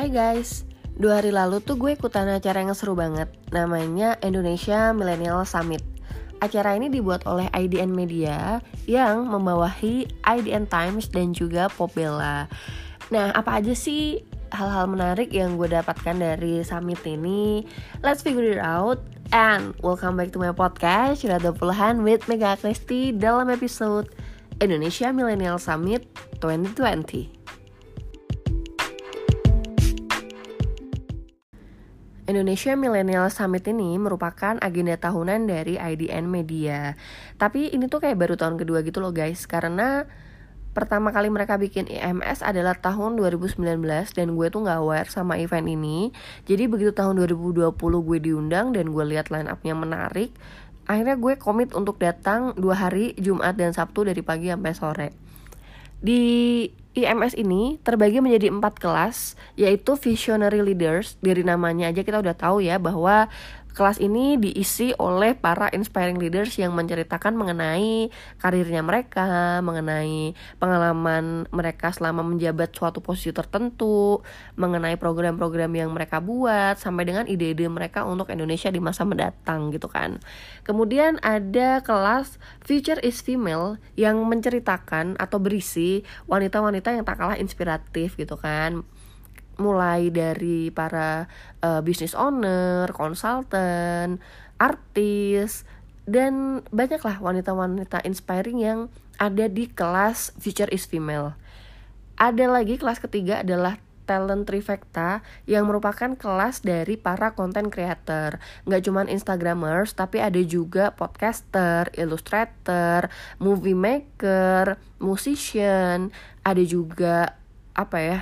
Hai guys, dua hari lalu tuh gue ikutan acara yang seru banget. Namanya Indonesia Millennial Summit. Acara ini dibuat oleh IDN Media yang membawahi IDN Times dan juga Popbella Nah apa aja sih hal-hal menarik yang gue dapatkan dari summit ini? Let's figure it out And welcome back to my podcast. Rada Puluhan with Mega Kristi dalam episode Indonesia Millennial Summit 2020 Indonesia Millennial Summit ini merupakan agenda tahunan dari IDN Media. Tapi ini tuh kayak baru tahun kedua gitu loh guys, karena pertama kali mereka bikin IMS adalah tahun 2019 dan gue tuh nggak aware sama event ini. Jadi begitu tahun 2020 gue diundang dan gue lihat line upnya menarik, akhirnya gue komit untuk datang dua hari Jumat dan Sabtu dari pagi sampai sore. Di IMS ini terbagi menjadi empat kelas, yaitu Visionary Leaders. Dari namanya aja kita udah tahu ya bahwa Kelas ini diisi oleh para inspiring leaders yang menceritakan mengenai karirnya mereka, mengenai pengalaman mereka selama menjabat suatu posisi tertentu, mengenai program-program yang mereka buat, sampai dengan ide-ide mereka untuk Indonesia di masa mendatang gitu kan. Kemudian ada kelas Future is Female yang menceritakan atau berisi wanita-wanita yang tak kalah inspiratif gitu kan mulai dari para uh, business owner, konsultan, artis, dan banyaklah wanita-wanita inspiring yang ada di kelas Future is Female. Ada lagi kelas ketiga adalah Talent Trifecta yang merupakan kelas dari para content creator. Nggak cuman Instagramers, tapi ada juga podcaster, illustrator, movie maker, musician, ada juga apa ya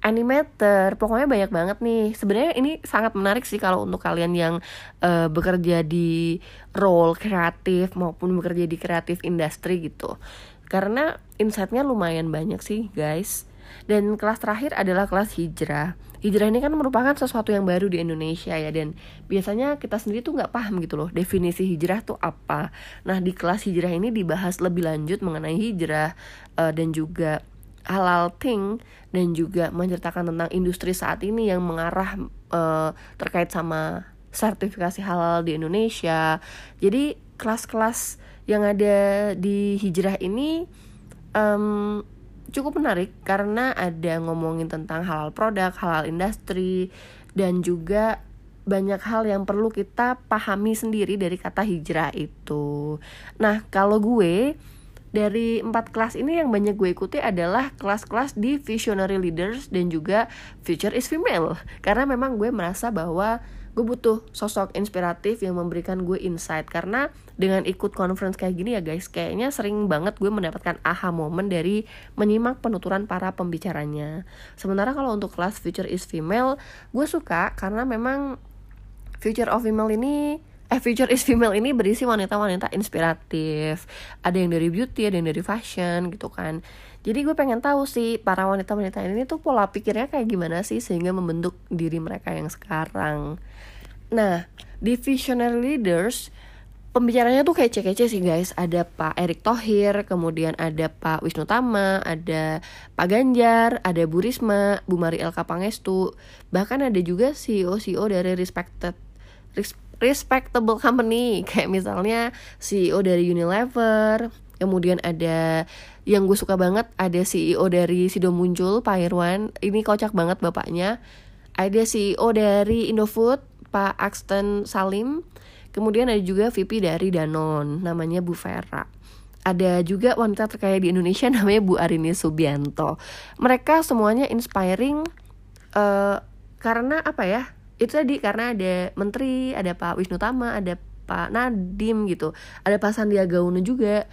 animator. Pokoknya banyak banget nih. Sebenarnya ini sangat menarik sih kalau untuk kalian yang uh, bekerja di role kreatif maupun bekerja di kreatif industri gitu. Karena insightnya lumayan banyak sih guys. Dan kelas terakhir adalah kelas hijrah. Hijrah ini kan merupakan sesuatu yang baru di Indonesia ya dan biasanya kita sendiri tuh nggak paham gitu loh definisi hijrah tuh apa. Nah di kelas hijrah ini dibahas lebih lanjut mengenai hijrah uh, dan juga halal thing dan juga menceritakan tentang industri saat ini yang mengarah uh, terkait sama sertifikasi halal di Indonesia. Jadi kelas-kelas yang ada di hijrah ini um, cukup menarik karena ada ngomongin tentang halal produk, halal industri dan juga banyak hal yang perlu kita pahami sendiri dari kata hijrah itu. Nah, kalau gue dari empat kelas ini yang banyak gue ikuti adalah kelas-kelas di Visionary Leaders dan juga Future is Female. Karena memang gue merasa bahwa gue butuh sosok inspiratif yang memberikan gue insight. Karena dengan ikut conference kayak gini ya guys kayaknya sering banget gue mendapatkan aha moment dari menyimak penuturan para pembicaranya. Sementara kalau untuk kelas Future is Female gue suka karena memang Future of Female ini eh Future is Female ini berisi wanita-wanita inspiratif. Ada yang dari beauty ada yang dari fashion gitu kan. Jadi gue pengen tahu sih para wanita-wanita ini tuh pola pikirnya kayak gimana sih sehingga membentuk diri mereka yang sekarang. Nah di Visionary Leaders pembicaranya tuh kayak kece sih guys. Ada Pak Erick Thohir kemudian ada Pak Wisnu Tama ada Pak Ganjar ada Bu Risma Bu Mari Elka Pangestu bahkan ada juga CEO CEO dari respected respectable company. Kayak misalnya CEO dari Unilever kemudian ada yang gue suka banget ada CEO dari Sido Muncul Pak Irwan. Ini kocak banget bapaknya. Ada CEO dari Indofood Pak Axton Salim. Kemudian ada juga VP dari Danon namanya Bu Vera. Ada juga wanita terkaya di Indonesia namanya Bu Arini Subianto. Mereka semuanya inspiring uh, karena apa ya itu tadi karena ada menteri ada Pak Wisnu Tama ada Pak Nadim gitu. Ada Pak Sandiaga Uno juga.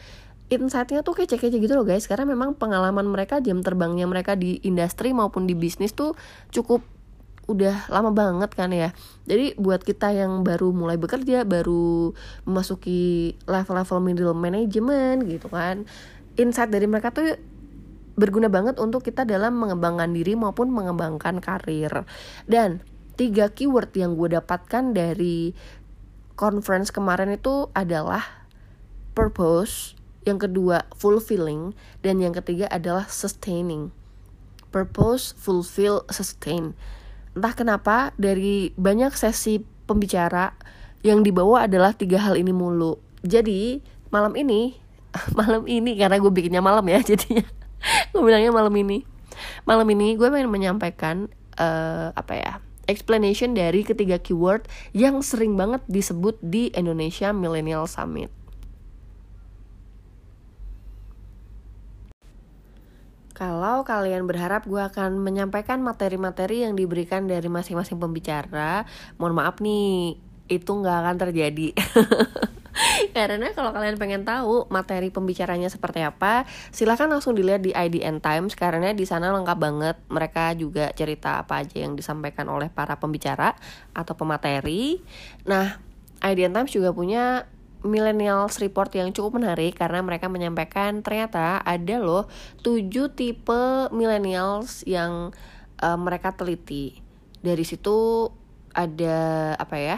Insightnya tuh kece-kece gitu loh guys. Karena memang pengalaman mereka jam terbangnya mereka di industri maupun di bisnis tuh cukup udah lama banget kan ya. Jadi buat kita yang baru mulai bekerja baru memasuki level-level middle management gitu kan insight dari mereka tuh berguna banget untuk kita dalam mengembangkan diri maupun mengembangkan karir. Dan tiga keyword yang gue dapatkan dari conference kemarin itu adalah purpose, yang kedua fulfilling, dan yang ketiga adalah sustaining. purpose, fulfill, sustain. Entah kenapa dari banyak sesi pembicara yang dibawa adalah tiga hal ini mulu. Jadi malam ini, malam ini karena gue bikinnya malam ya jadinya gue bilangnya malam ini. Malam ini gue pengen menyampaikan uh, apa ya explanation dari ketiga keyword yang sering banget disebut di Indonesia Millennial Summit. Kalau kalian berharap gue akan menyampaikan materi-materi yang diberikan dari masing-masing pembicara, mohon maaf nih, itu nggak akan terjadi. Karena kalau kalian pengen tahu materi pembicaranya seperti apa, silahkan langsung dilihat di IDN Times karena di sana lengkap banget. Mereka juga cerita apa aja yang disampaikan oleh para pembicara atau pemateri. Nah, IDN Times juga punya millennials report yang cukup menarik karena mereka menyampaikan ternyata ada loh tujuh tipe millennials yang uh, mereka teliti. Dari situ ada apa ya?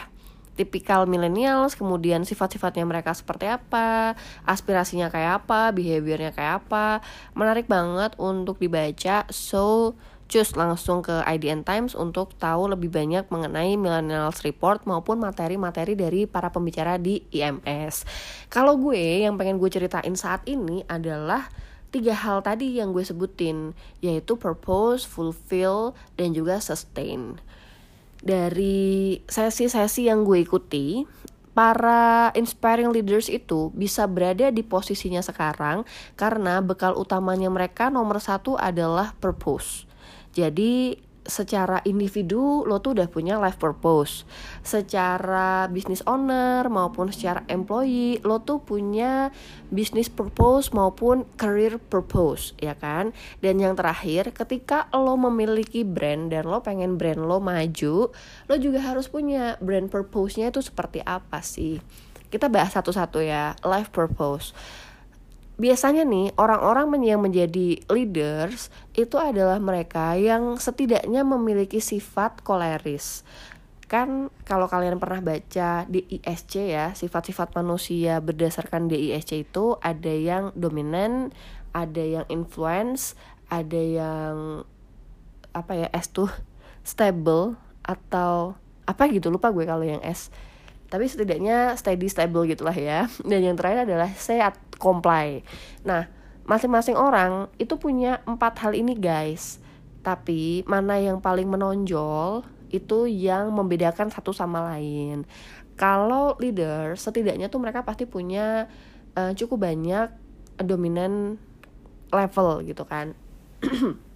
Tipikal millennials, kemudian sifat-sifatnya mereka seperti apa, aspirasinya kayak apa, behaviornya kayak apa. Menarik banget untuk dibaca. So, cus langsung ke IDN Times untuk tahu lebih banyak mengenai Millennials Report maupun materi-materi dari para pembicara di IMS. Kalau gue yang pengen gue ceritain saat ini adalah tiga hal tadi yang gue sebutin yaitu purpose, fulfill, dan juga sustain. Dari sesi-sesi yang gue ikuti, para inspiring leaders itu bisa berada di posisinya sekarang karena bekal utamanya mereka nomor satu adalah purpose. Jadi secara individu lo tuh udah punya life purpose. Secara business owner maupun secara employee lo tuh punya business purpose maupun career purpose, ya kan? Dan yang terakhir, ketika lo memiliki brand dan lo pengen brand lo maju, lo juga harus punya brand purpose-nya itu seperti apa sih? Kita bahas satu-satu ya, life purpose biasanya nih orang-orang yang menjadi leaders itu adalah mereka yang setidaknya memiliki sifat koleris. Kan kalau kalian pernah baca di ISC ya, sifat-sifat manusia berdasarkan DISC itu ada yang dominan, ada yang influence, ada yang apa ya S tuh stable atau apa gitu lupa gue kalau yang S tapi setidaknya steady stable gitulah ya. Dan yang terakhir adalah sehat comply. Nah masing-masing orang itu punya empat hal ini guys. Tapi mana yang paling menonjol itu yang membedakan satu sama lain. Kalau leader setidaknya tuh mereka pasti punya uh, cukup banyak dominan level gitu kan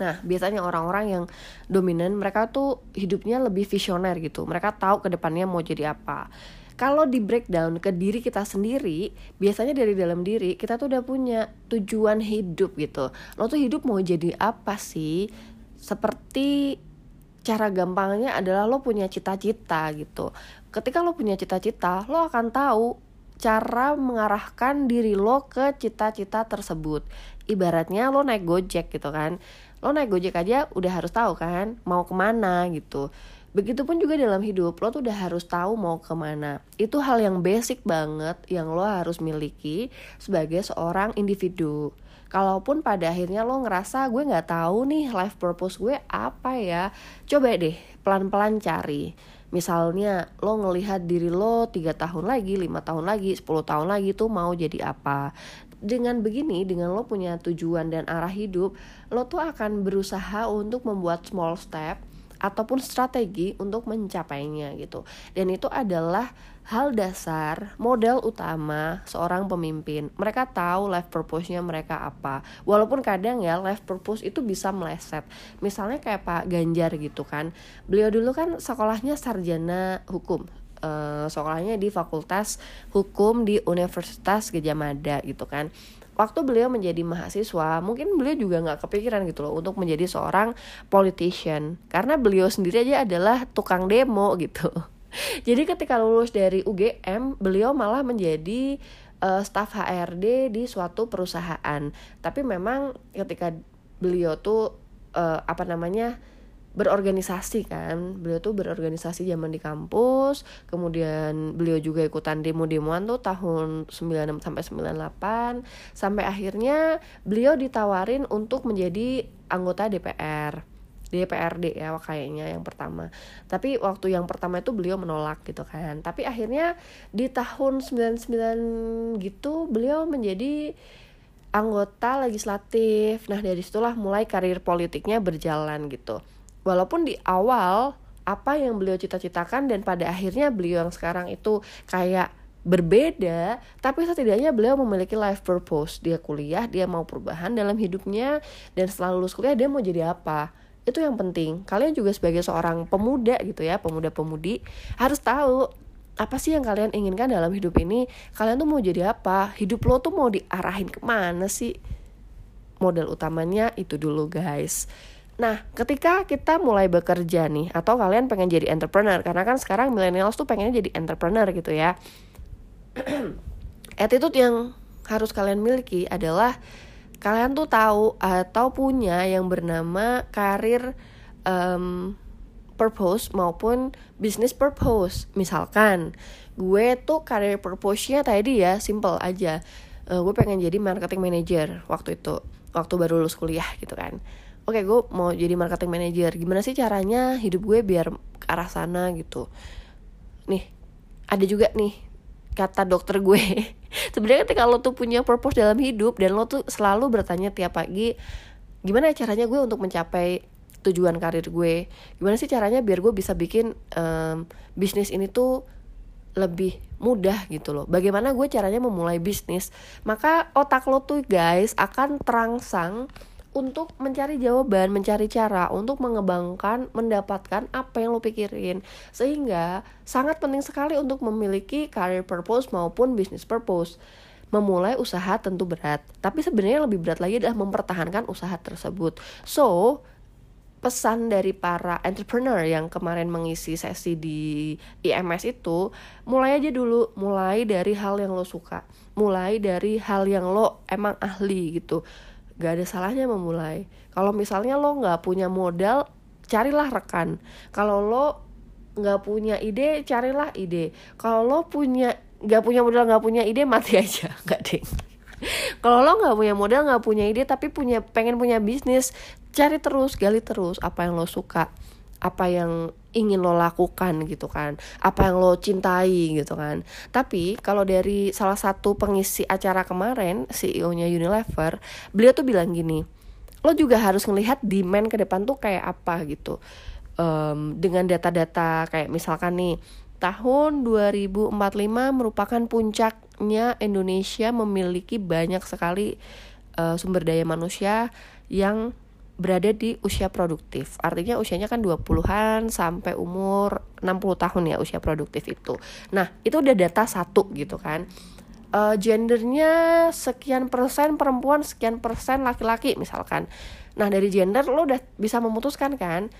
Nah, biasanya orang-orang yang dominan mereka tuh hidupnya lebih visioner gitu. Mereka tahu ke depannya mau jadi apa. Kalau di breakdown ke diri kita sendiri, biasanya dari dalam diri kita tuh udah punya tujuan hidup gitu. Lo tuh hidup mau jadi apa sih? Seperti cara gampangnya adalah lo punya cita-cita gitu. Ketika lo punya cita-cita, lo akan tahu cara mengarahkan diri lo ke cita-cita tersebut. Ibaratnya lo naik Gojek gitu kan lo naik gojek aja udah harus tahu kan mau ke mana gitu Begitupun juga dalam hidup, lo tuh udah harus tahu mau ke mana. Itu hal yang basic banget yang lo harus miliki sebagai seorang individu. Kalaupun pada akhirnya lo ngerasa gue nggak tahu nih life purpose gue apa ya, coba deh pelan-pelan cari. Misalnya lo ngelihat diri lo tiga tahun lagi, lima tahun lagi, 10 tahun lagi tuh mau jadi apa dengan begini dengan lo punya tujuan dan arah hidup lo tuh akan berusaha untuk membuat small step ataupun strategi untuk mencapainya gitu. Dan itu adalah hal dasar model utama seorang pemimpin. Mereka tahu life purpose-nya mereka apa. Walaupun kadang ya life purpose itu bisa meleset. Misalnya kayak Pak Ganjar gitu kan. Beliau dulu kan sekolahnya sarjana hukum uh, sekolahnya di Fakultas Hukum di Universitas Gajah Mada gitu kan. Waktu beliau menjadi mahasiswa mungkin beliau juga nggak kepikiran gitu loh untuk menjadi seorang politician. Karena beliau sendiri aja adalah tukang demo gitu. Jadi ketika lulus dari UGM beliau malah menjadi uh, staf HRD di suatu perusahaan. Tapi memang ketika beliau tuh uh, apa namanya berorganisasi kan. Beliau tuh berorganisasi zaman di kampus kemudian beliau juga ikutan demo-demoan tuh tahun 96 sampai 98 sampai akhirnya beliau ditawarin untuk menjadi anggota DPR DPRD ya kayaknya yang pertama. Tapi waktu yang pertama itu beliau menolak gitu kan. Tapi akhirnya di tahun 99 gitu beliau menjadi anggota legislatif. Nah dari situlah mulai karir politiknya berjalan gitu walaupun di awal apa yang beliau cita-citakan dan pada akhirnya beliau yang sekarang itu kayak berbeda, tapi setidaknya beliau memiliki life purpose. Dia kuliah, dia mau perubahan dalam hidupnya dan setelah lulus kuliah dia mau jadi apa. Itu yang penting. Kalian juga sebagai seorang pemuda gitu ya, pemuda-pemudi harus tahu apa sih yang kalian inginkan dalam hidup ini. Kalian tuh mau jadi apa? Hidup lo tuh mau diarahin ke mana sih? Modal utamanya itu dulu guys. Nah, ketika kita mulai bekerja nih, atau kalian pengen jadi entrepreneur, karena kan sekarang millennials tuh pengennya jadi entrepreneur gitu ya. Attitude yang harus kalian miliki adalah kalian tuh tahu atau punya yang bernama karir um, purpose maupun business purpose. Misalkan gue tuh karir purpose-nya tadi ya simple aja. Uh, gue pengen jadi marketing manager waktu itu, waktu baru lulus kuliah gitu kan oke okay, gue mau jadi marketing manager. Gimana sih caranya hidup gue biar ke arah sana gitu? Nih ada juga nih kata dokter gue. Sebenarnya ketika lo tuh punya purpose dalam hidup dan lo tuh selalu bertanya tiap pagi gimana caranya gue untuk mencapai tujuan karir gue? Gimana sih caranya biar gue bisa bikin um, bisnis ini tuh lebih mudah? Gitu loh. Bagaimana gue caranya memulai bisnis? Maka otak lo tuh guys akan terangsang untuk mencari jawaban, mencari cara untuk mengembangkan, mendapatkan apa yang lo pikirin. Sehingga sangat penting sekali untuk memiliki career purpose maupun business purpose. Memulai usaha tentu berat, tapi sebenarnya lebih berat lagi adalah mempertahankan usaha tersebut. So, pesan dari para entrepreneur yang kemarin mengisi sesi di IMS itu mulai aja dulu mulai dari hal yang lo suka mulai dari hal yang lo emang ahli gitu gak ada salahnya memulai. Kalau misalnya lo nggak punya modal carilah rekan. Kalau lo nggak punya ide carilah ide. Kalau lo punya nggak punya modal nggak punya ide mati aja. Nggak deh kalau lo nggak punya modal nggak punya ide tapi punya pengen punya bisnis cari terus gali terus apa yang lo suka apa yang ingin lo lakukan gitu kan. Apa yang lo cintai gitu kan. Tapi kalau dari salah satu pengisi acara kemarin CEO-nya Unilever beliau tuh bilang gini lo juga harus ngelihat demand ke depan tuh kayak apa gitu. Um, dengan data-data kayak misalkan nih tahun 2045 merupakan puncaknya Indonesia memiliki banyak sekali uh, sumber daya manusia yang berada di usia produktif. Artinya usianya kan 20-an sampai umur 60 tahun ya usia produktif itu. Nah, itu udah data satu gitu kan. Uh, gendernya sekian persen perempuan, sekian persen laki-laki misalkan. Nah, dari gender lo udah bisa memutuskan kan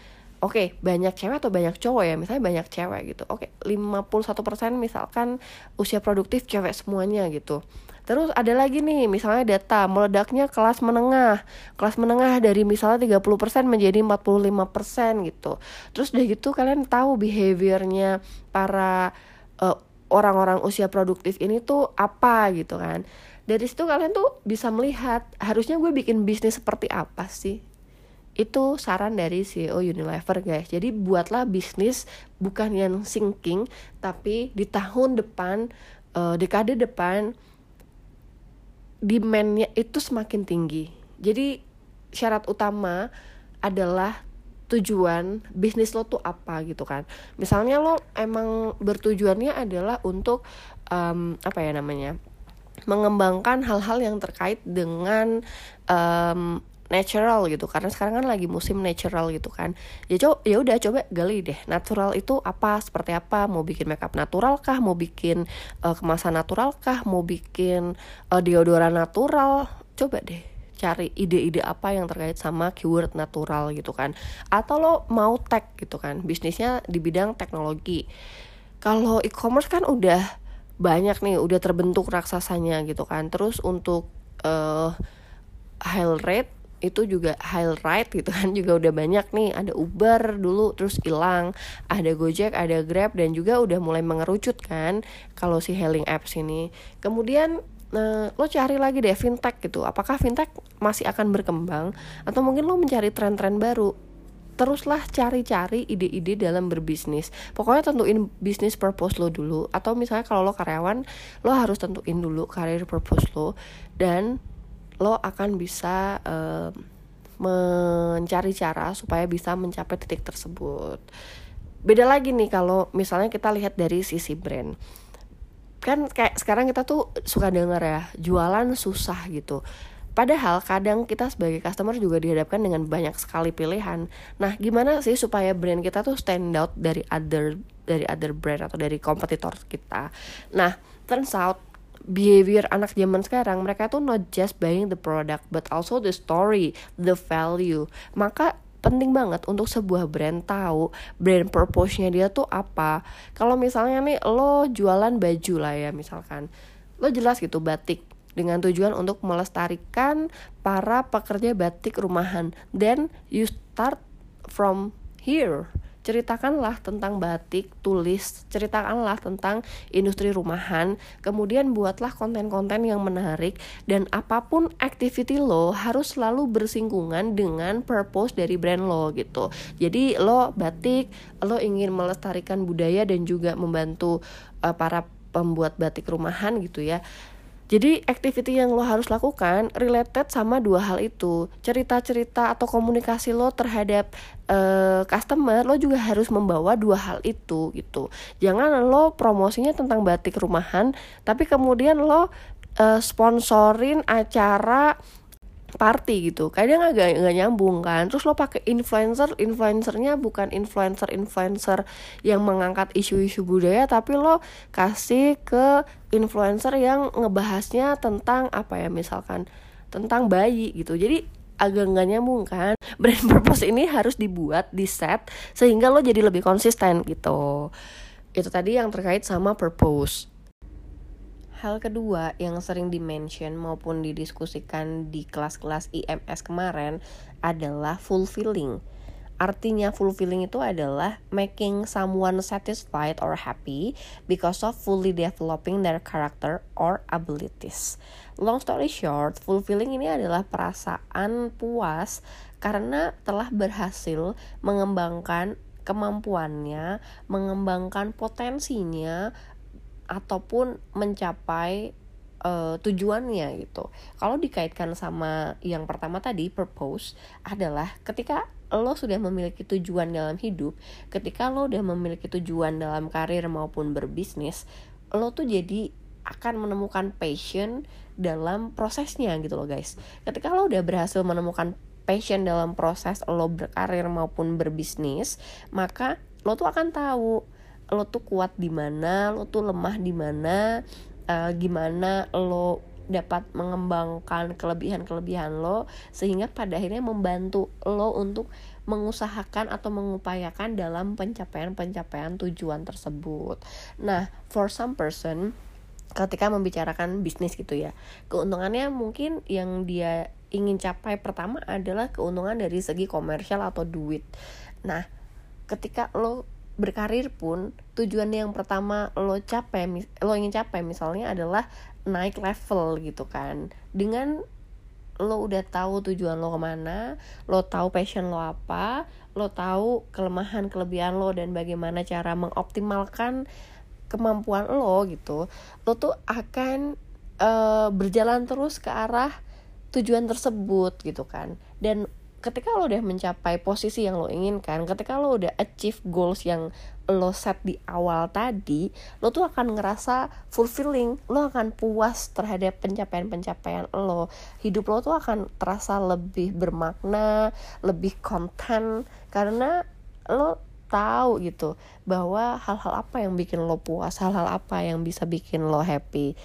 Oke, okay, banyak cewek atau banyak cowok ya? Misalnya banyak cewek gitu. Oke, okay, 51% misalkan usia produktif cewek semuanya gitu. Terus ada lagi nih, misalnya data meledaknya kelas menengah. Kelas menengah dari misalnya 30% menjadi 45% gitu. Terus udah gitu kalian tahu behaviornya para uh, orang-orang usia produktif ini tuh apa gitu kan. Dari situ kalian tuh bisa melihat harusnya gue bikin bisnis seperti apa sih itu saran dari CEO Unilever guys jadi buatlah bisnis bukan yang sinking tapi di tahun depan uh, dekade depan demandnya itu semakin tinggi. Jadi syarat utama adalah tujuan bisnis lo tuh apa gitu kan. Misalnya lo emang bertujuannya adalah untuk um, apa ya namanya mengembangkan hal-hal yang terkait dengan um, natural gitu. Karena sekarang kan lagi musim natural gitu kan. Ya coba ya udah coba gali deh natural itu apa seperti apa? Mau bikin makeup natural kah? Mau bikin uh, kemasan natural kah? Mau bikin uh, deodoran natural? Coba deh cari ide-ide apa yang terkait sama keyword natural gitu kan. Atau lo mau tech gitu kan. Bisnisnya di bidang teknologi. Kalau e-commerce kan udah banyak nih udah terbentuk raksasanya gitu kan. Terus untuk uh, high rate itu juga high ride gitu kan juga udah banyak nih ada Uber dulu terus hilang ada Gojek ada Grab dan juga udah mulai mengerucut kan kalau si hailing apps ini kemudian Nah, lo cari lagi deh fintech gitu. Apakah fintech masih akan berkembang atau mungkin lo mencari tren-tren baru? Teruslah cari-cari ide-ide dalam berbisnis. Pokoknya tentuin bisnis purpose lo dulu atau misalnya kalau lo karyawan, lo harus tentuin dulu career purpose lo dan lo akan bisa uh, mencari cara supaya bisa mencapai titik tersebut. Beda lagi nih kalau misalnya kita lihat dari sisi brand. Kan kayak sekarang kita tuh suka denger ya, jualan susah gitu. Padahal kadang kita sebagai customer juga dihadapkan dengan banyak sekali pilihan. Nah, gimana sih supaya brand kita tuh stand out dari other dari other brand atau dari kompetitor kita? Nah, turns out behavior anak zaman sekarang mereka tuh not just buying the product but also the story, the value. Maka penting banget untuk sebuah brand tahu brand purpose-nya dia tuh apa. Kalau misalnya nih lo jualan baju lah ya misalkan. Lo jelas gitu batik dengan tujuan untuk melestarikan para pekerja batik rumahan. Then you start from here ceritakanlah tentang batik, tulis, ceritakanlah tentang industri rumahan, kemudian buatlah konten-konten yang menarik dan apa pun activity lo harus selalu bersinggungan dengan purpose dari brand lo gitu. Jadi lo batik, lo ingin melestarikan budaya dan juga membantu uh, para pembuat batik rumahan gitu ya jadi activity yang lo harus lakukan related sama dua hal itu. Cerita-cerita atau komunikasi lo terhadap uh, customer lo juga harus membawa dua hal itu gitu. Jangan lo promosinya tentang batik rumahan tapi kemudian lo uh, sponsorin acara party gitu. Kadang agak nggak nyambung kan. Terus lo pakai influencer influencernya bukan influencer influencer yang mengangkat isu-isu budaya tapi lo kasih ke influencer yang ngebahasnya tentang apa ya misalkan tentang bayi gitu. Jadi agak nggak nyambung kan. Brand purpose ini harus dibuat di set sehingga lo jadi lebih konsisten gitu. Itu tadi yang terkait sama purpose Hal kedua yang sering dimention maupun didiskusikan di kelas-kelas IMS kemarin adalah fulfilling. Artinya fulfilling itu adalah making someone satisfied or happy because of fully developing their character or abilities. Long story short, fulfilling ini adalah perasaan puas karena telah berhasil mengembangkan kemampuannya, mengembangkan potensinya, ataupun mencapai uh, tujuannya gitu. Kalau dikaitkan sama yang pertama tadi purpose adalah ketika lo sudah memiliki tujuan dalam hidup, ketika lo udah memiliki tujuan dalam karir maupun berbisnis, lo tuh jadi akan menemukan passion dalam prosesnya gitu loh guys. Ketika lo udah berhasil menemukan passion dalam proses lo berkarir maupun berbisnis, maka lo tuh akan tahu lo tuh kuat di mana lo tuh lemah di mana uh, gimana lo dapat mengembangkan kelebihan-kelebihan lo sehingga pada akhirnya membantu lo untuk mengusahakan atau mengupayakan dalam pencapaian-pencapaian tujuan tersebut. Nah, for some person ketika membicarakan bisnis gitu ya, keuntungannya mungkin yang dia ingin capai pertama adalah keuntungan dari segi komersial atau duit. Nah, ketika lo berkarir pun tujuan yang pertama lo capai lo ingin capai misalnya adalah naik level gitu kan. Dengan lo udah tahu tujuan lo ke mana lo tahu passion lo apa lo tahu kelemahan kelebihan lo dan bagaimana cara mengoptimalkan kemampuan lo gitu lo tuh akan uh, berjalan terus ke arah tujuan tersebut gitu kan. Dan ketika lo udah mencapai posisi yang lo inginkan ketika lo udah achieve goals yang lo set di awal tadi lo tuh akan ngerasa fulfilling lo akan puas terhadap pencapaian-pencapaian lo. Hidup lo tuh akan terasa lebih bermakna lebih konten karena lo tahu gitu bahwa hal-hal apa yang bikin lo puas hal-hal apa yang bisa bikin lo happy.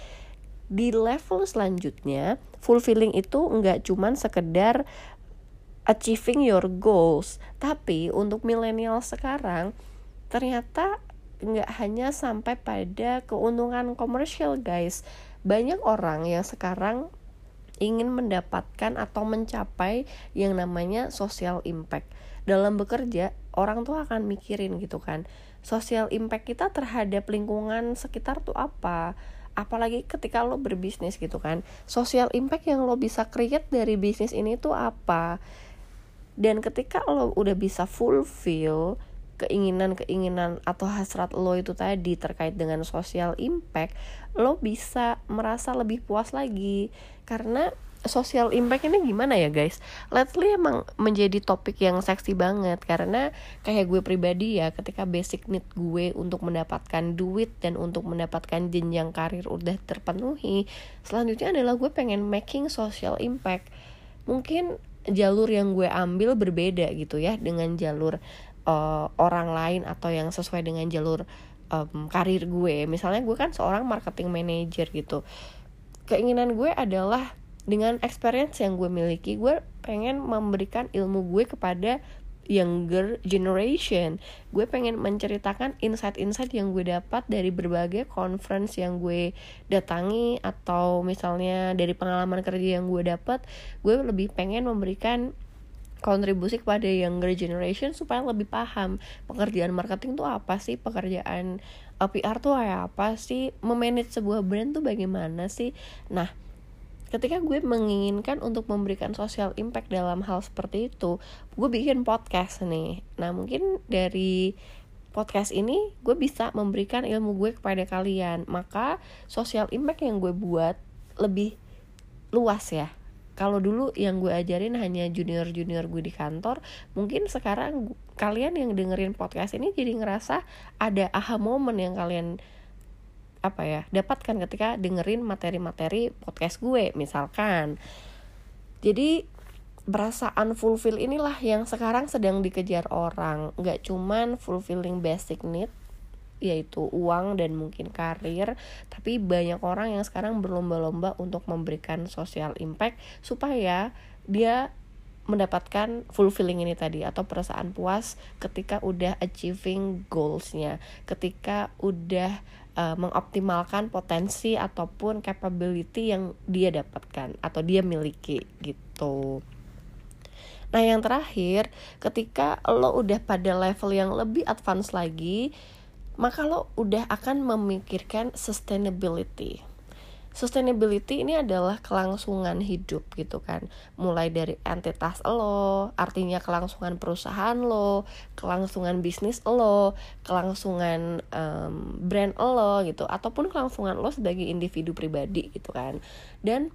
Di level selanjutnya fulfilling itu nggak cuman sekedar achieving your goals. Tapi untuk milenial sekarang ternyata nggak hanya sampai pada keuntungan komersial guys. Banyak orang yang sekarang ingin mendapatkan atau mencapai yang namanya social impact. Dalam bekerja orang tuh akan mikirin gitu kan social impact kita terhadap lingkungan sekitar tuh apa? Apalagi ketika lo berbisnis gitu kan. Social impact yang lo bisa create dari bisnis ini tuh apa dan ketika lo udah bisa fulfill keinginan-keinginan atau hasrat lo itu tadi terkait dengan social impact lo bisa merasa lebih puas lagi karena social impact ini gimana ya guys? Lately emang menjadi topik yang seksi banget karena kayak gue pribadi ya ketika basic need gue untuk mendapatkan duit dan untuk mendapatkan jenjang karir udah terpenuhi, selanjutnya adalah gue pengen making social impact. Mungkin jalur yang gue ambil berbeda gitu ya dengan jalur uh, orang lain atau yang sesuai dengan jalur um, karir gue. Misalnya gue kan seorang marketing manager gitu. Keinginan gue adalah dengan experience yang gue miliki gue pengen memberikan ilmu gue kepada younger generation. Gue pengen menceritakan insight-insight yang gue dapat dari berbagai conference yang gue datangi atau misalnya dari pengalaman kerja yang gue dapat gue lebih pengen memberikan kontribusi kepada younger generation supaya lebih paham pekerjaan marketing tuh apa sih pekerjaan uh, PR kayak apa sih memanage sebuah brand tuh bagaimana sih. Nah ketika gue menginginkan untuk memberikan social impact dalam hal seperti itu gue bikin podcast nih. Nah mungkin dari podcast ini gue bisa memberikan ilmu gue kepada kalian. Maka social impact yang gue buat lebih luas ya. Kalau dulu yang gue ajarin hanya junior junior gue di kantor mungkin sekarang kalian yang dengerin podcast ini jadi ngerasa ada aha moment yang kalian apa ya dapatkan ketika dengerin materi-materi podcast gue misalkan. Jadi berasa unfulfill inilah yang sekarang sedang dikejar orang. Nggak cuman fulfilling basic need yaitu uang dan mungkin karir tapi banyak orang yang sekarang berlomba-lomba untuk memberikan social impact supaya dia mendapatkan fulfilling ini tadi atau perasaan puas ketika udah achieving goalsnya ketika udah uh, mengoptimalkan potensi ataupun capability yang dia dapatkan atau dia miliki gitu. Nah yang terakhir ketika lo udah pada level yang lebih advance lagi maka lo udah akan memikirkan sustainability sustainability ini adalah kelangsungan hidup gitu kan mulai dari entitas lo artinya kelangsungan perusahaan lo kelangsungan bisnis lo kelangsungan um, brand lo gitu ataupun kelangsungan lo sebagai individu pribadi gitu kan dan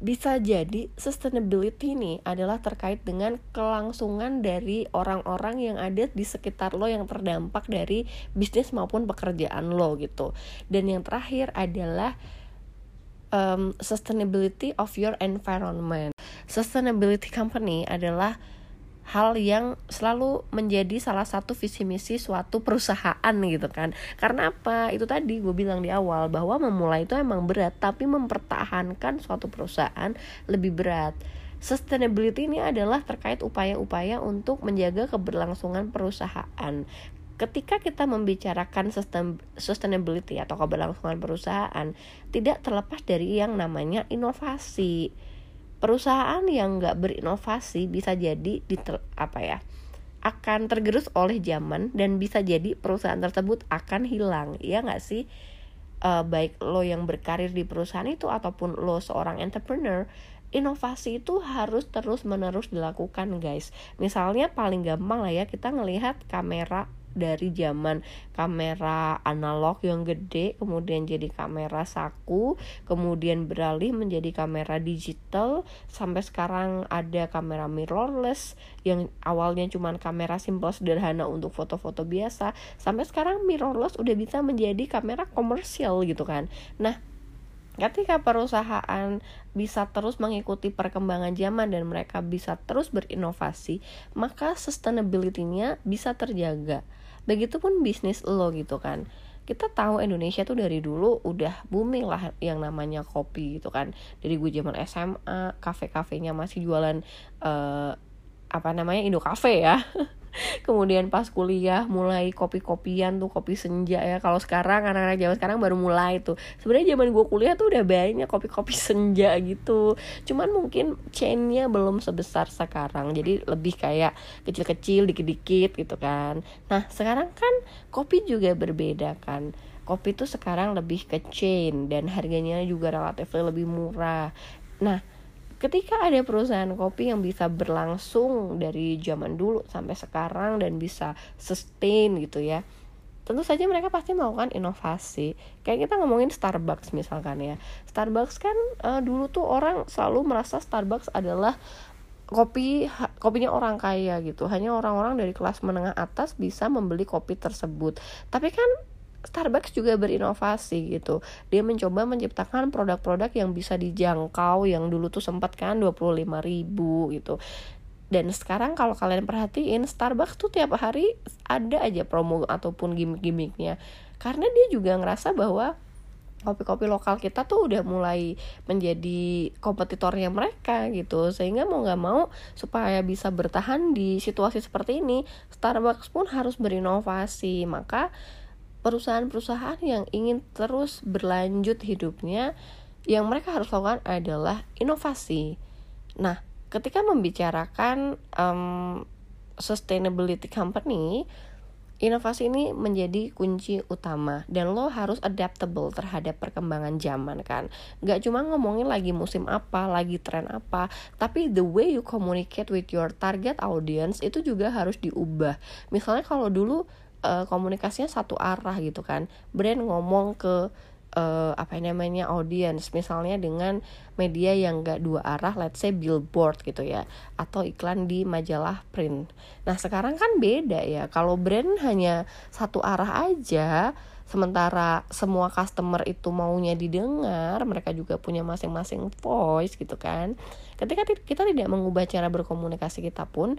bisa jadi sustainability ini adalah terkait dengan kelangsungan dari orang-orang yang ada di sekitar lo yang terdampak dari bisnis maupun pekerjaan lo gitu. Dan yang terakhir adalah um, sustainability of your environment. Sustainability company adalah hal yang selalu menjadi salah satu visi misi suatu perusahaan gitu kan. Karena apa? Itu tadi gue bilang di awal bahwa memulai itu emang berat tapi mempertahankan suatu perusahaan lebih berat. Sustainability ini adalah terkait upaya-upaya untuk menjaga keberlangsungan perusahaan ketika kita membicarakan sustainability atau keberlangsungan perusahaan tidak terlepas dari yang namanya inovasi. Perusahaan yang nggak berinovasi bisa jadi di apa ya akan tergerus oleh zaman dan bisa jadi perusahaan tersebut akan hilang. Ya nggak sih? Uh, baik lo yang berkarir di perusahaan itu ataupun lo seorang entrepreneur inovasi itu harus terus menerus dilakukan guys. Misalnya paling gampang lah ya kita ngelihat kamera dari zaman kamera analog yang gede kemudian jadi kamera saku kemudian beralih menjadi kamera digital sampai sekarang ada kamera mirrorless yang awalnya cuma kamera simple sederhana untuk foto-foto biasa sampai sekarang mirrorless udah bisa menjadi kamera komersial gitu kan. Nah ketika perusahaan bisa terus mengikuti perkembangan zaman dan mereka bisa terus berinovasi, maka sustainability-nya bisa terjaga begitupun bisnis lo gitu kan. Kita tahu Indonesia tuh dari dulu udah booming lah yang namanya kopi gitu kan. Dari gue zaman SMA kafe-kafenya masih jualan uh, apa namanya Indo Cafe ya kemudian pas kuliah mulai kopi-kopian tuh kopi senja ya. Kalau sekarang anak-anak zaman sekarang baru mulai tuh. Sebenarnya zaman gue kuliah tuh udah banyak kopi-kopi senja gitu. Cuman mungkin chainnya belum sebesar sekarang. Jadi lebih kayak kecil-kecil dikit-dikit gitu kan. Nah sekarang kan kopi juga berbeda kan. Kopi tuh sekarang lebih ke chain dan harganya juga relatif lebih murah. Nah ketika ada perusahaan kopi yang bisa berlangsung dari zaman dulu sampai sekarang dan bisa sustain gitu ya tentu saja mereka pasti melakukan inovasi. Kayak kita ngomongin Starbucks misalkan ya. Starbucks kan uh, dulu tuh orang selalu merasa Starbucks adalah kopi kopinya orang kaya gitu. Hanya orang-orang dari kelas menengah atas bisa membeli kopi tersebut. Tapi kan Starbucks juga berinovasi gitu. Dia mencoba menciptakan produk-produk yang bisa dijangkau yang dulu tuh sempat kan 25 ribu gitu. Dan sekarang kalau kalian perhatiin Starbucks tuh tiap hari ada aja promo ataupun gimmick-gimmicknya. Karena dia juga ngerasa bahwa kopi-kopi lokal kita tuh udah mulai menjadi kompetitornya mereka gitu sehingga mau nggak mau supaya bisa bertahan di situasi seperti ini Starbucks pun harus berinovasi maka perusahaan-perusahaan yang ingin terus berlanjut hidupnya yang mereka harus lakukan adalah inovasi. Nah, ketika membicarakan um, sustainability company, inovasi ini menjadi kunci utama dan lo harus adaptable terhadap perkembangan zaman kan Gak cuma ngomongin lagi musim apa lagi tren apa tapi the way you communicate with your target audience itu juga harus diubah misalnya kalau dulu uh, komunikasinya satu arah gitu kan. Brand ngomong ke uh, apa namanya audience. Misalnya dengan media yang gak dua arah let's say billboard gitu ya atau iklan di majalah print. Nah sekarang kan beda ya. Kalau brand hanya satu arah aja sementara semua customer itu maunya didengar mereka juga punya masing-masing voice gitu kan. Ketika kita tidak mengubah cara berkomunikasi kita pun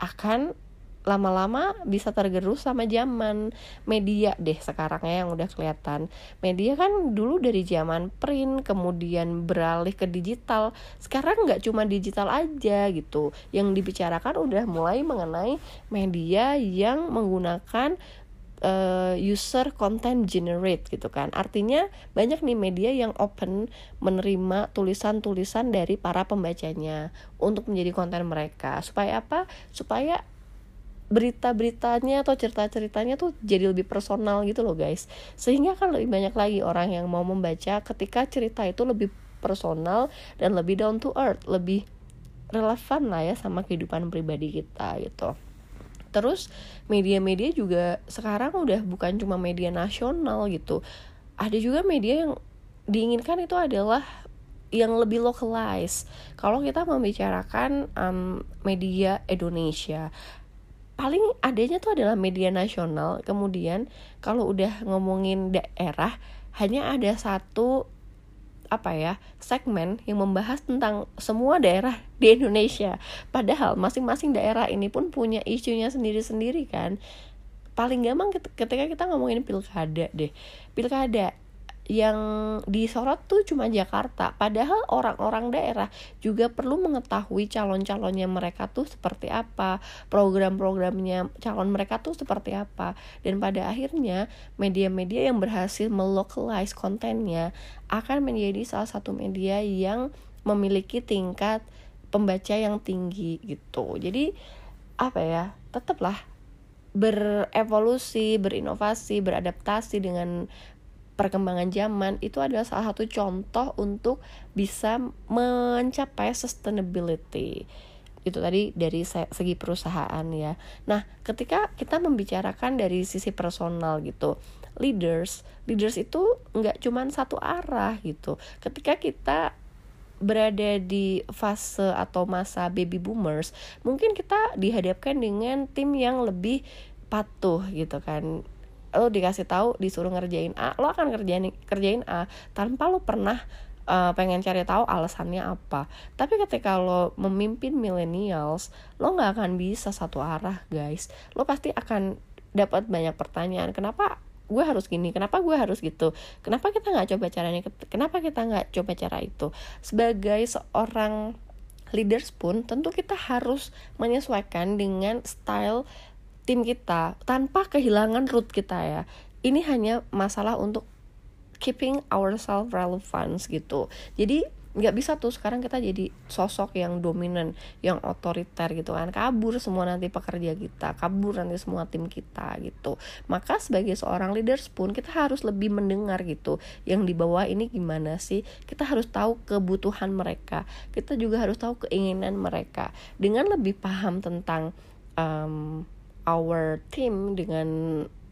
akan lama-lama bisa tergerus sama zaman. Media deh sekarang ya yang udah kelihatan. Media kan dulu dari zaman print kemudian beralih ke digital. Sekarang nggak cuma digital aja gitu. Yang dibicarakan udah mulai mengenai media yang menggunakan uh, user content generate gitu kan. Artinya banyak nih media yang open menerima tulisan-tulisan dari para pembacanya untuk menjadi konten mereka. Supaya apa? Supaya berita-beritanya atau cerita-ceritanya tuh jadi lebih personal gitu loh guys. Sehingga kan lebih banyak lagi orang yang mau membaca ketika cerita itu lebih personal dan lebih down to earth lebih relevan lah ya sama kehidupan pribadi kita gitu. Terus media-media juga sekarang udah bukan cuma media nasional gitu. Ada juga media yang diinginkan itu adalah yang lebih localized. Kalau kita membicarakan um, media Indonesia, paling adanya tuh adalah media nasional. Kemudian kalau udah ngomongin daerah hanya ada satu apa ya segmen yang membahas tentang semua daerah di Indonesia. Padahal masing-masing daerah ini pun punya isunya sendiri-sendiri kan. Paling gampang ketika kita ngomongin pilkada deh. Pilkada yang disorot tuh cuma Jakarta. Padahal orang-orang daerah juga perlu mengetahui calon-calonnya mereka tuh seperti apa program-programnya calon mereka tuh seperti apa. Dan pada akhirnya media-media yang berhasil melocalize kontennya akan menjadi salah satu media yang memiliki tingkat pembaca yang tinggi gitu. Jadi apa ya tetaplah berevolusi, berinovasi, beradaptasi dengan perkembangan zaman itu adalah salah satu contoh untuk bisa mencapai sustainability itu tadi dari segi perusahaan ya. Nah, ketika kita membicarakan dari sisi personal gitu, leaders, leaders itu nggak cuma satu arah gitu. Ketika kita berada di fase atau masa baby boomers, mungkin kita dihadapkan dengan tim yang lebih patuh gitu kan lo dikasih tahu disuruh ngerjain A lo akan kerjain kerjain A tanpa lo pernah uh, pengen cari tahu alasannya apa. Tapi ketika lo memimpin millennials lo nggak akan bisa satu arah guys. Lo pasti akan dapat banyak pertanyaan kenapa gue harus gini? Kenapa gue harus gitu? Kenapa kita nggak coba caranya kenapa kita nggak coba cara itu? Sebagai seorang leaders pun tentu kita harus menyesuaikan dengan style tim kita tanpa kehilangan root kita ya. Ini hanya masalah untuk keeping ourselves relevant gitu. Jadi nggak bisa tuh sekarang kita jadi sosok yang dominan yang otoriter gitu kan. Kabur semua nanti pekerja kita kabur nanti semua tim kita gitu. Maka sebagai seorang leaders pun kita harus lebih mendengar gitu. Yang di bawah ini gimana sih? Kita harus tahu kebutuhan mereka. Kita juga harus tahu keinginan mereka. Dengan lebih paham tentang um, our team dengan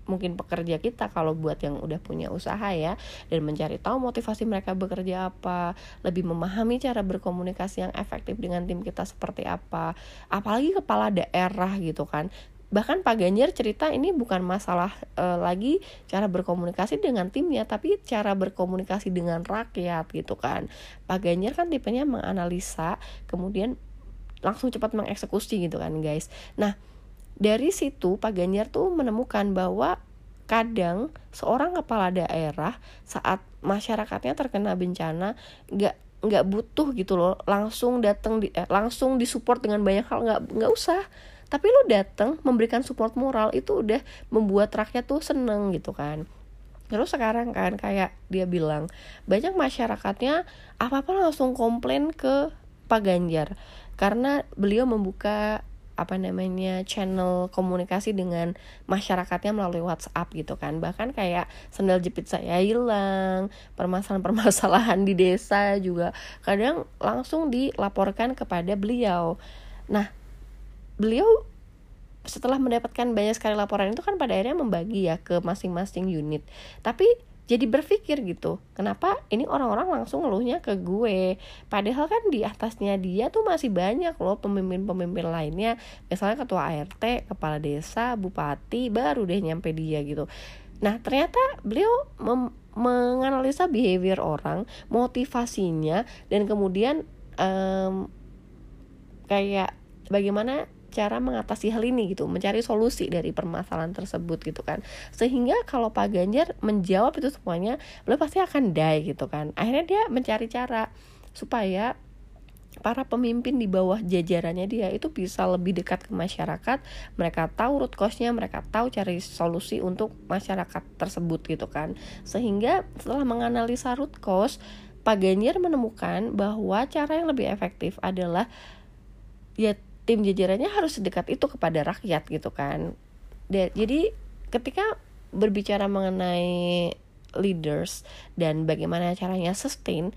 mungkin pekerja kita kalau buat yang udah punya usaha ya dan mencari tahu motivasi mereka bekerja apa lebih memahami cara berkomunikasi yang efektif dengan tim kita seperti apa apalagi kepala daerah gitu kan. Bahkan Pak Ganjar cerita ini bukan masalah e, lagi cara berkomunikasi dengan timnya tapi cara berkomunikasi dengan rakyat gitu kan. Pak Ganjar kan tipenya menganalisa kemudian langsung cepat mengeksekusi gitu kan guys. Nah dari situ Pak Ganjar tuh menemukan bahwa kadang seorang kepala daerah saat masyarakatnya terkena bencana nggak nggak butuh gitu loh langsung datang di, eh, langsung disupport dengan banyak hal nggak nggak usah. Tapi lo datang memberikan support moral itu udah membuat rakyat tuh seneng gitu kan. Terus sekarang kan kayak dia bilang banyak masyarakatnya apa apa langsung komplain ke Pak Ganjar. Karena beliau membuka apa namanya channel komunikasi dengan masyarakatnya melalui WhatsApp gitu kan. Bahkan kayak sendal jepit saya hilang permasalahan-permasalahan di desa juga kadang langsung dilaporkan kepada beliau. Nah beliau setelah mendapatkan banyak sekali laporan itu kan pada akhirnya membagi ya ke masing-masing unit. Tapi jadi berpikir gitu kenapa ini orang-orang langsung ngeluhnya ke gue? Padahal kan di atasnya dia tuh masih banyak loh pemimpin-pemimpin lainnya. Misalnya ketua ART kepala desa bupati baru deh nyampe dia gitu. Nah ternyata beliau menganalisa behavior orang motivasinya dan kemudian um, kayak bagaimana cara mengatasi hal ini gitu mencari solusi dari permasalahan tersebut gitu kan. Sehingga kalau Pak Ganjar menjawab itu semuanya beliau pasti akan die gitu kan. Akhirnya dia mencari cara supaya para pemimpin di bawah jajarannya dia itu bisa lebih dekat ke masyarakat mereka tahu root cause-nya mereka tahu cari solusi untuk masyarakat tersebut gitu kan. Sehingga setelah menganalisa root cause Pak Ganjar menemukan bahwa cara yang lebih efektif adalah ya tim jajarannya harus sedekat itu kepada rakyat gitu kan. Jadi ketika berbicara mengenai leaders dan bagaimana caranya sustain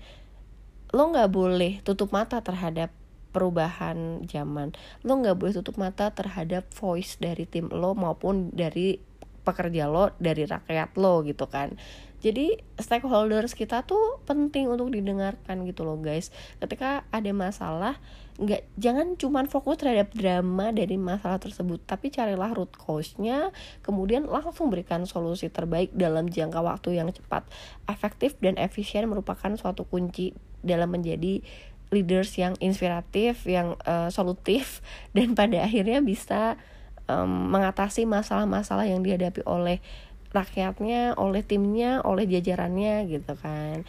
lo nggak boleh tutup mata terhadap perubahan zaman. Lo nggak boleh tutup mata terhadap voice dari tim lo maupun dari pekerja lo dari rakyat lo gitu kan. Jadi stakeholders kita tuh penting untuk didengarkan gitu loh guys. Ketika ada masalah nggak jangan cuman fokus terhadap drama dari masalah tersebut tapi carilah root cause-nya kemudian langsung berikan solusi terbaik dalam jangka waktu yang cepat. Efektif dan efisien merupakan suatu kunci dalam menjadi leaders yang inspiratif yang uh, solutif dan pada akhirnya bisa um, mengatasi masalah-masalah yang dihadapi oleh rakyatnya oleh timnya oleh jajarannya gitu kan.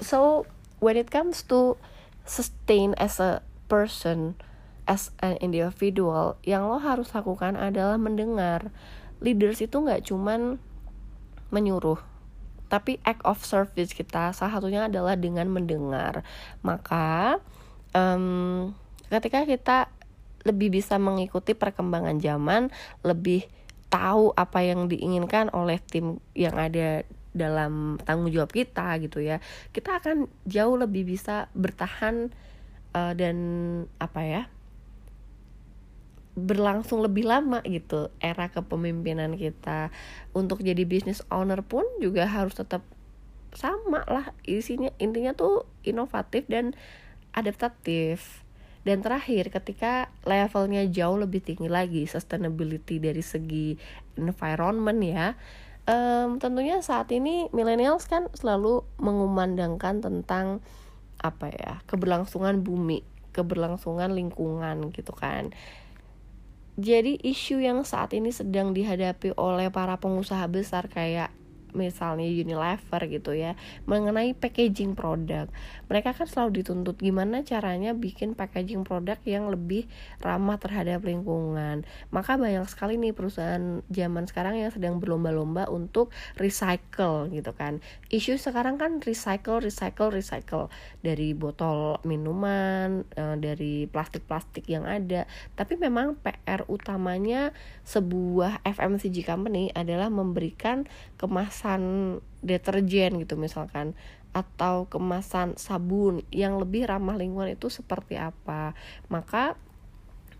So when it comes to sustain as a person as an individual yang lo harus lakukan adalah mendengar. Leaders itu nggak cuman menyuruh tapi act of service kita. Salah satunya adalah dengan mendengar. Maka um, ketika kita lebih bisa mengikuti perkembangan zaman lebih tahu apa yang diinginkan oleh tim yang ada dalam tanggung jawab kita gitu ya kita akan jauh lebih bisa bertahan uh, dan apa ya berlangsung lebih lama gitu era kepemimpinan kita. Untuk jadi business owner pun juga harus tetap sama lah isinya. Intinya tuh inovatif dan adaptatif. Dan terakhir, ketika levelnya jauh lebih tinggi lagi, sustainability dari segi environment ya, um, tentunya saat ini millennials kan selalu mengumandangkan tentang apa ya keberlangsungan bumi, keberlangsungan lingkungan gitu kan. Jadi isu yang saat ini sedang dihadapi oleh para pengusaha besar kayak misalnya Unilever gitu ya mengenai packaging produk. Mereka kan selalu dituntut gimana caranya bikin packaging produk yang lebih ramah terhadap lingkungan. Maka banyak sekali nih perusahaan zaman sekarang yang sedang berlomba-lomba untuk recycle gitu kan. Isu sekarang kan recycle recycle recycle. Dari botol minuman eh, dari plastik-plastik yang ada. Tapi memang PR utamanya sebuah FMCG company adalah memberikan kemasan deterjen gitu misalkan atau kemasan sabun yang lebih ramah lingkungan itu seperti apa. Maka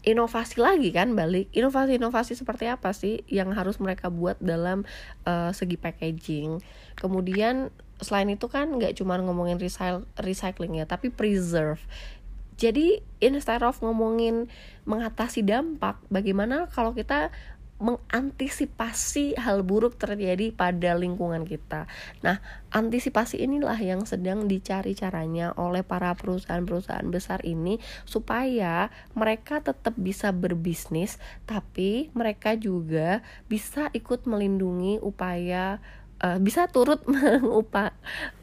inovasi lagi kan balik inovasi-inovasi seperti apa sih yang harus mereka buat dalam uh, segi packaging? Kemudian selain itu kan nggak cuma ngomongin recycling ya tapi preserve. Jadi instead of ngomongin mengatasi dampak bagaimana kalau kita mengantisipasi hal buruk terjadi pada lingkungan kita. Nah, antisipasi inilah yang sedang dicari caranya oleh para perusahaan-perusahaan besar ini supaya mereka tetap bisa berbisnis tapi mereka juga bisa ikut melindungi upaya uh, bisa turut mengupa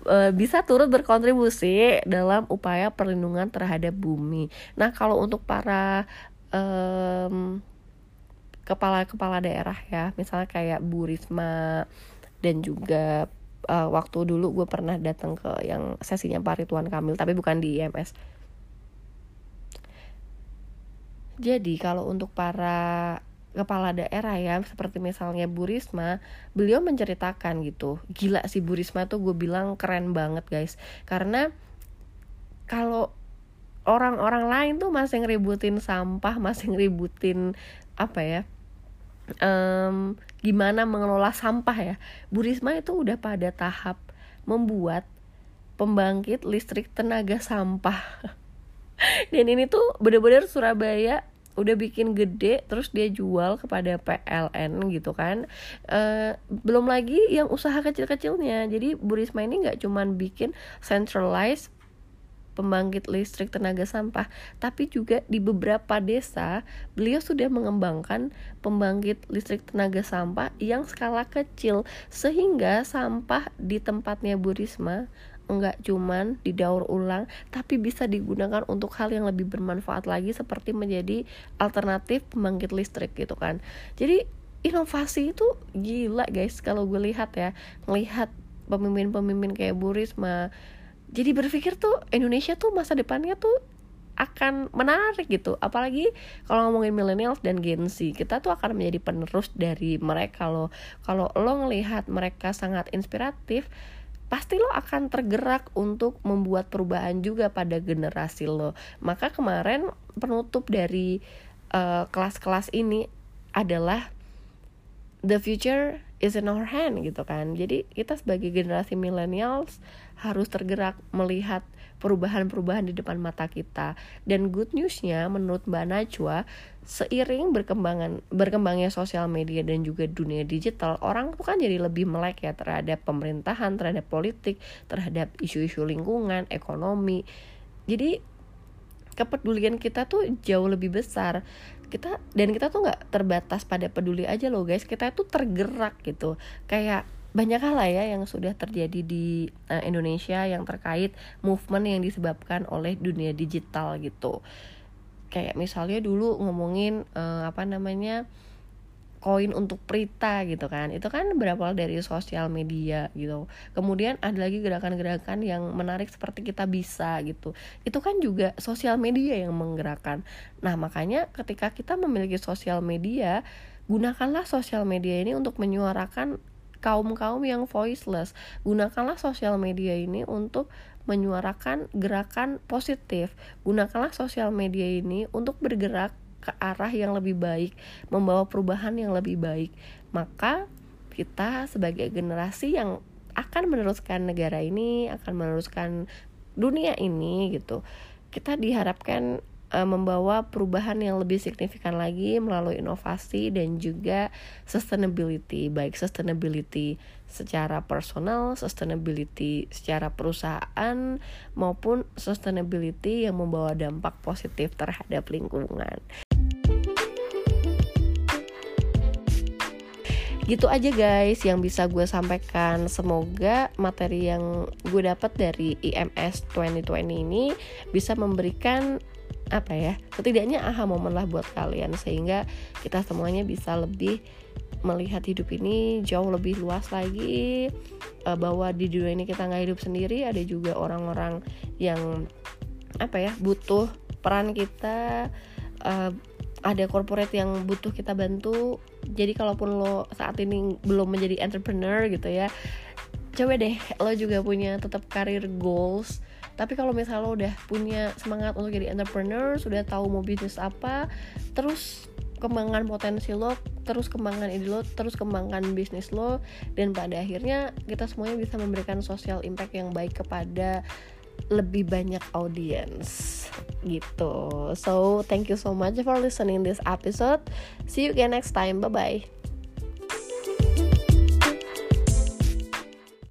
uh, bisa turut berkontribusi dalam upaya perlindungan terhadap bumi. Nah, kalau untuk para um, kepala-kepala daerah ya. Misalnya kayak Bu Risma dan juga uh, waktu dulu gue pernah datang ke yang sesinya Pak Ridwan Kamil tapi bukan di IMS jadi kalau untuk para kepala daerah ya seperti misalnya Bu Risma beliau menceritakan gitu gila sih Bu Risma tuh gue bilang keren banget guys. Karena kalau orang-orang lain tuh masih ngeributin sampah masih ngeributin apa ya um, gimana mengelola sampah ya. Bu Risma itu udah pada tahap membuat pembangkit listrik tenaga sampah. Dan ini tuh bener-bener Surabaya udah bikin gede terus dia jual kepada PLN gitu kan. E, belum lagi yang usaha kecil-kecilnya. Jadi Bu Risma ini nggak cuman bikin centralized pembangkit listrik tenaga sampah, tapi juga di beberapa desa beliau sudah mengembangkan pembangkit listrik tenaga sampah yang skala kecil sehingga sampah di tempatnya Bu Risma enggak cuman didaur ulang tapi bisa digunakan untuk hal yang lebih bermanfaat lagi seperti menjadi alternatif pembangkit listrik gitu kan. Jadi inovasi itu gila guys kalau gue lihat ya, ngelihat pemimpin-pemimpin kayak Bu Risma jadi berpikir tuh Indonesia tuh masa depannya tuh akan menarik gitu. Apalagi kalau ngomongin millennials dan Gen Z kita tuh akan menjadi penerus dari mereka loh. Kalau lo ngelihat mereka sangat inspiratif pasti lo akan tergerak untuk membuat perubahan juga pada generasi lo. Maka kemarin penutup dari eh, kelas-kelas uh, ini adalah the future is in our hand gitu kan. Jadi kita sebagai generasi millennials harus tergerak melihat perubahan-perubahan di depan mata kita. Dan good newsnya menurut Mbak Najwa seiring berkembangan berkembangnya sosial media dan juga dunia digital orang tuh kan jadi lebih melek ya terhadap pemerintahan terhadap politik terhadap isu-isu lingkungan ekonomi. Jadi kepedulian kita tuh jauh lebih besar. Kita dan kita tuh nggak terbatas pada peduli aja loh guys. Kita tuh tergerak gitu. Kayak banyak hal ya yang sudah terjadi di uh, Indonesia yang terkait movement yang disebabkan oleh dunia digital gitu. Kayak misalnya dulu ngomongin uh, apa namanya koin untuk Prita gitu kan. Itu kan berawal dari sosial media gitu. Kemudian ada lagi gerakan-gerakan yang menarik seperti kita bisa gitu. Itu kan juga sosial media yang menggerakkan. Nah makanya ketika kita memiliki sosial media gunakanlah sosial media ini untuk menyuarakan kaum-kaum yang voiceless gunakanlah sosial media ini untuk menyuarakan gerakan positif gunakanlah sosial media ini untuk bergerak ke arah yang lebih baik, membawa perubahan yang lebih baik. Maka kita sebagai generasi yang akan meneruskan negara ini, akan meneruskan dunia ini gitu. Kita diharapkan uh, membawa perubahan yang lebih signifikan lagi melalui inovasi dan juga sustainability, baik sustainability secara personal, sustainability secara perusahaan maupun sustainability yang membawa dampak positif terhadap lingkungan. gitu aja guys yang bisa gue sampaikan semoga materi yang gue dapat dari IMS 2020 ini bisa memberikan apa ya setidaknya aha momen lah buat kalian sehingga kita semuanya bisa lebih melihat hidup ini jauh lebih luas lagi uh, bahwa di dunia ini kita nggak hidup sendiri ada juga orang-orang yang apa ya butuh peran kita uh, ada corporate yang butuh kita bantu. Jadi kalaupun lo saat ini belum menjadi entrepreneur gitu ya coba deh lo juga punya tetap karir goals tapi kalau misalnya lo udah punya semangat untuk jadi entrepreneur sudah tahu mau bisnis apa terus kembangkan potensi lo terus kembangkan ide lo terus kembangkan bisnis lo dan pada akhirnya kita semuanya bisa memberikan social impact yang baik kepada lebih banyak audience gitu. So, thank you so much for listening this episode. See you again next time. Bye bye.